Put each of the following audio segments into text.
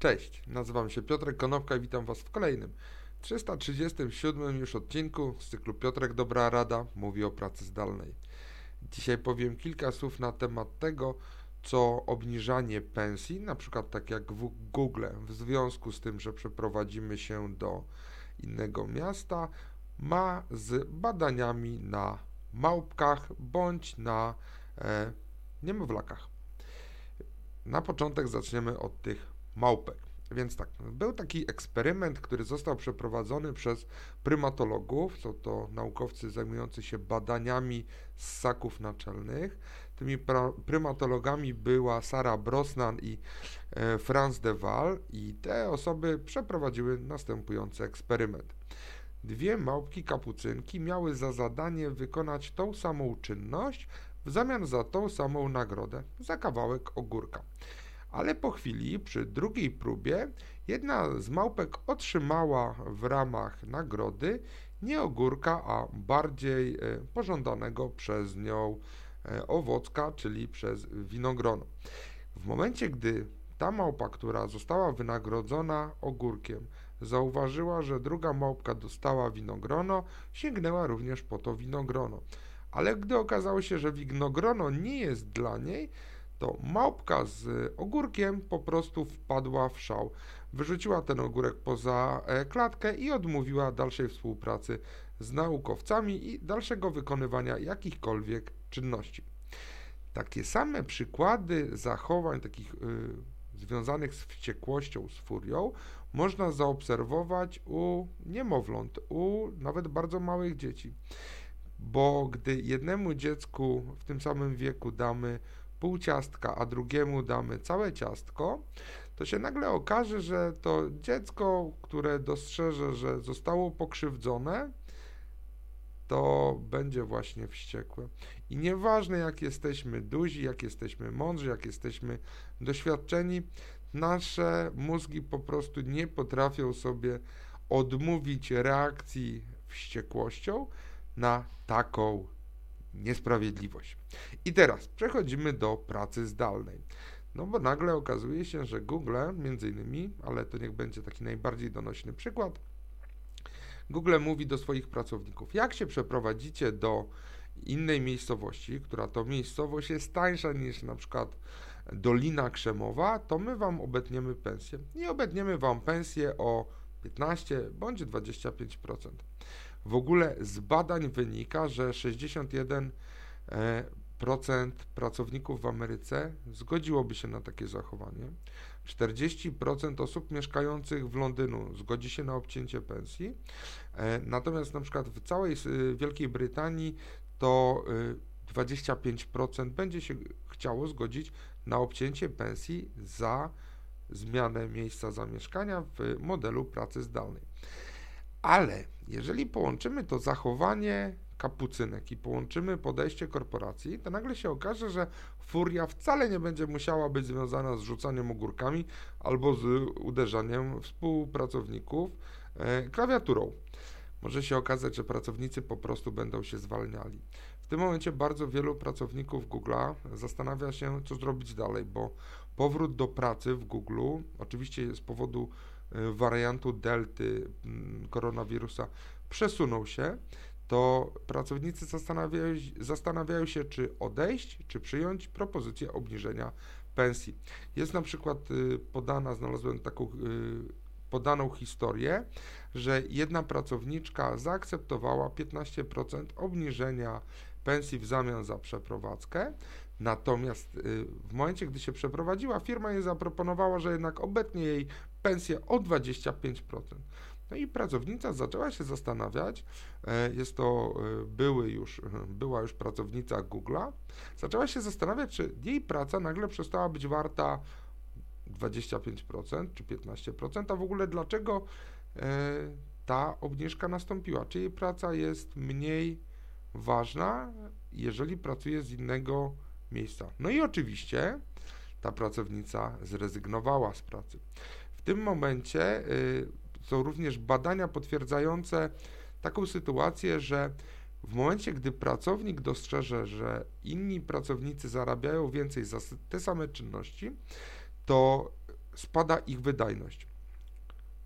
Cześć, nazywam się Piotrek Konopka i witam Was w kolejnym 337 już odcinku z cyklu Piotrek Dobra Rada mówi o pracy zdalnej. Dzisiaj powiem kilka słów na temat tego, co obniżanie pensji, na przykład tak jak w Google, w związku z tym, że przeprowadzimy się do innego miasta, ma z badaniami na małpkach bądź na e, niemowlakach. Na początek zaczniemy od tych małpek. Więc tak, był taki eksperyment, który został przeprowadzony przez prymatologów, są to naukowcy zajmujący się badaniami ssaków naczelnych. Tymi prymatologami była Sara Brosnan i e, Franz de Waal i te osoby przeprowadziły następujący eksperyment. Dwie małpki kapucynki miały za zadanie wykonać tą samą czynność w zamian za tą samą nagrodę, za kawałek ogórka ale po chwili, przy drugiej próbie, jedna z małpek otrzymała w ramach nagrody nie ogórka, a bardziej e, pożądanego przez nią e, owocka, czyli przez winogrono. W momencie, gdy ta małpa, która została wynagrodzona ogórkiem, zauważyła, że druga małpka dostała winogrono, sięgnęła również po to winogrono. Ale gdy okazało się, że winogrono nie jest dla niej, to małpka z ogórkiem po prostu wpadła w szał. Wyrzuciła ten ogórek poza e, klatkę i odmówiła dalszej współpracy z naukowcami i dalszego wykonywania jakichkolwiek czynności. Takie same przykłady zachowań takich y, związanych z wściekłością, z furią, można zaobserwować u niemowląt, u nawet bardzo małych dzieci. Bo gdy jednemu dziecku w tym samym wieku damy pół ciastka, a drugiemu damy całe ciastko, to się nagle okaże, że to dziecko, które dostrzeże, że zostało pokrzywdzone, to będzie właśnie wściekłe. I nieważne, jak jesteśmy duzi, jak jesteśmy mądrzy, jak jesteśmy doświadczeni, nasze mózgi po prostu nie potrafią sobie odmówić reakcji wściekłością na taką niesprawiedliwość. I teraz przechodzimy do pracy zdalnej. No bo nagle okazuje się, że Google, między innymi, ale to niech będzie taki najbardziej donośny przykład, Google mówi do swoich pracowników, jak się przeprowadzicie do innej miejscowości, która to miejscowość jest tańsza niż na przykład Dolina Krzemowa, to my Wam obetniemy pensję. I obetniemy Wam pensję o 15 bądź 25%. W ogóle z badań wynika, że 61% e, pracowników w Ameryce zgodziłoby się na takie zachowanie. 40% osób mieszkających w Londynu zgodzi się na obcięcie pensji. E, natomiast na przykład w całej Wielkiej Brytanii to 25% e, będzie się chciało zgodzić na obcięcie pensji za zmianę miejsca zamieszkania w modelu pracy zdalnej. Ale jeżeli połączymy to zachowanie kapucynek i połączymy podejście korporacji, to nagle się okaże, że furia wcale nie będzie musiała być związana z rzucaniem ogórkami albo z uderzaniem współpracowników e, klawiaturą. Może się okazać, że pracownicy po prostu będą się zwalniali. W tym momencie bardzo wielu pracowników Google'a zastanawia się, co zrobić dalej, bo powrót do pracy w Google, oczywiście z powodu wariantu delty mm, koronawirusa przesunął się, to pracownicy zastanawiają, zastanawiają się, czy odejść, czy przyjąć propozycję obniżenia pensji. Jest na przykład y, podana, znalazłem taką y, podaną historię, że jedna pracowniczka zaakceptowała 15% obniżenia pensji w zamian za przeprowadzkę. Natomiast w momencie, gdy się przeprowadziła, firma jej zaproponowała, że jednak obetnie jej pensję o 25%. No i pracownica zaczęła się zastanawiać, e, jest to e, były już, e, była już pracownica Google'a, zaczęła się zastanawiać, czy jej praca nagle przestała być warta 25% czy 15%, a w ogóle dlaczego ta obniżka nastąpiła? Czy jej praca jest mniej ważna, jeżeli pracuje z innego miejsca? No i oczywiście ta pracownica zrezygnowała z pracy. W tym momencie y, są również badania potwierdzające taką sytuację, że w momencie, gdy pracownik dostrzeże, że inni pracownicy zarabiają więcej za te same czynności, to spada ich wydajność.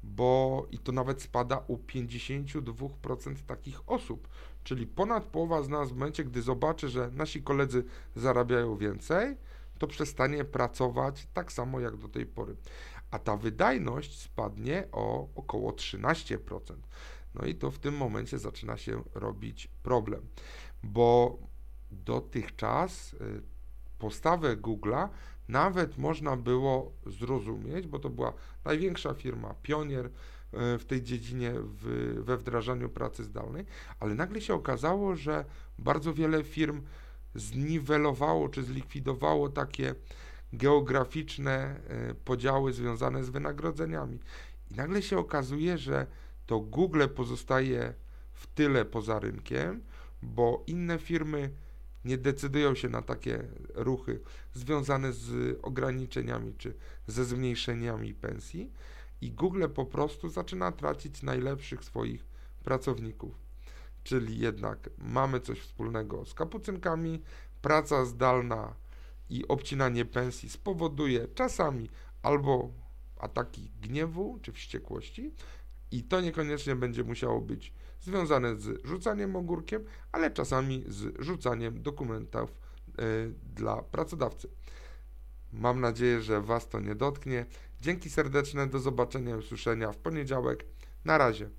Bo i to nawet spada u 52% takich osób. Czyli ponad połowa z nas w momencie, gdy zobaczy, że nasi koledzy zarabiają więcej, to przestanie pracować tak samo jak do tej pory. A ta wydajność spadnie o około 13%. No i to w tym momencie zaczyna się robić problem, bo dotychczas y, postawę Google'a nawet można było zrozumieć, bo to była największa firma, pionier y, w tej dziedzinie w, we wdrażaniu pracy zdalnej, ale nagle się okazało, że bardzo wiele firm zniwelowało czy zlikwidowało takie geograficzne y, podziały związane z wynagrodzeniami. I nagle się okazuje, że to Google pozostaje w tyle poza rynkiem, bo inne firmy nie decydują się na takie ruchy związane z ograniczeniami czy ze zmniejszeniami pensji i Google po prostu zaczyna tracić najlepszych swoich pracowników. Czyli jednak mamy coś wspólnego z kapucynkami, praca zdalna i obcinanie pensji spowoduje czasami albo ataki gniewu czy wściekłości, i to niekoniecznie będzie musiało być związane z rzucaniem ogórkiem, ale czasami z rzucaniem dokumentów y, dla pracodawcy. Mam nadzieję, że Was to nie dotknie. Dzięki serdeczne, do zobaczenia i usłyszenia w poniedziałek. Na razie.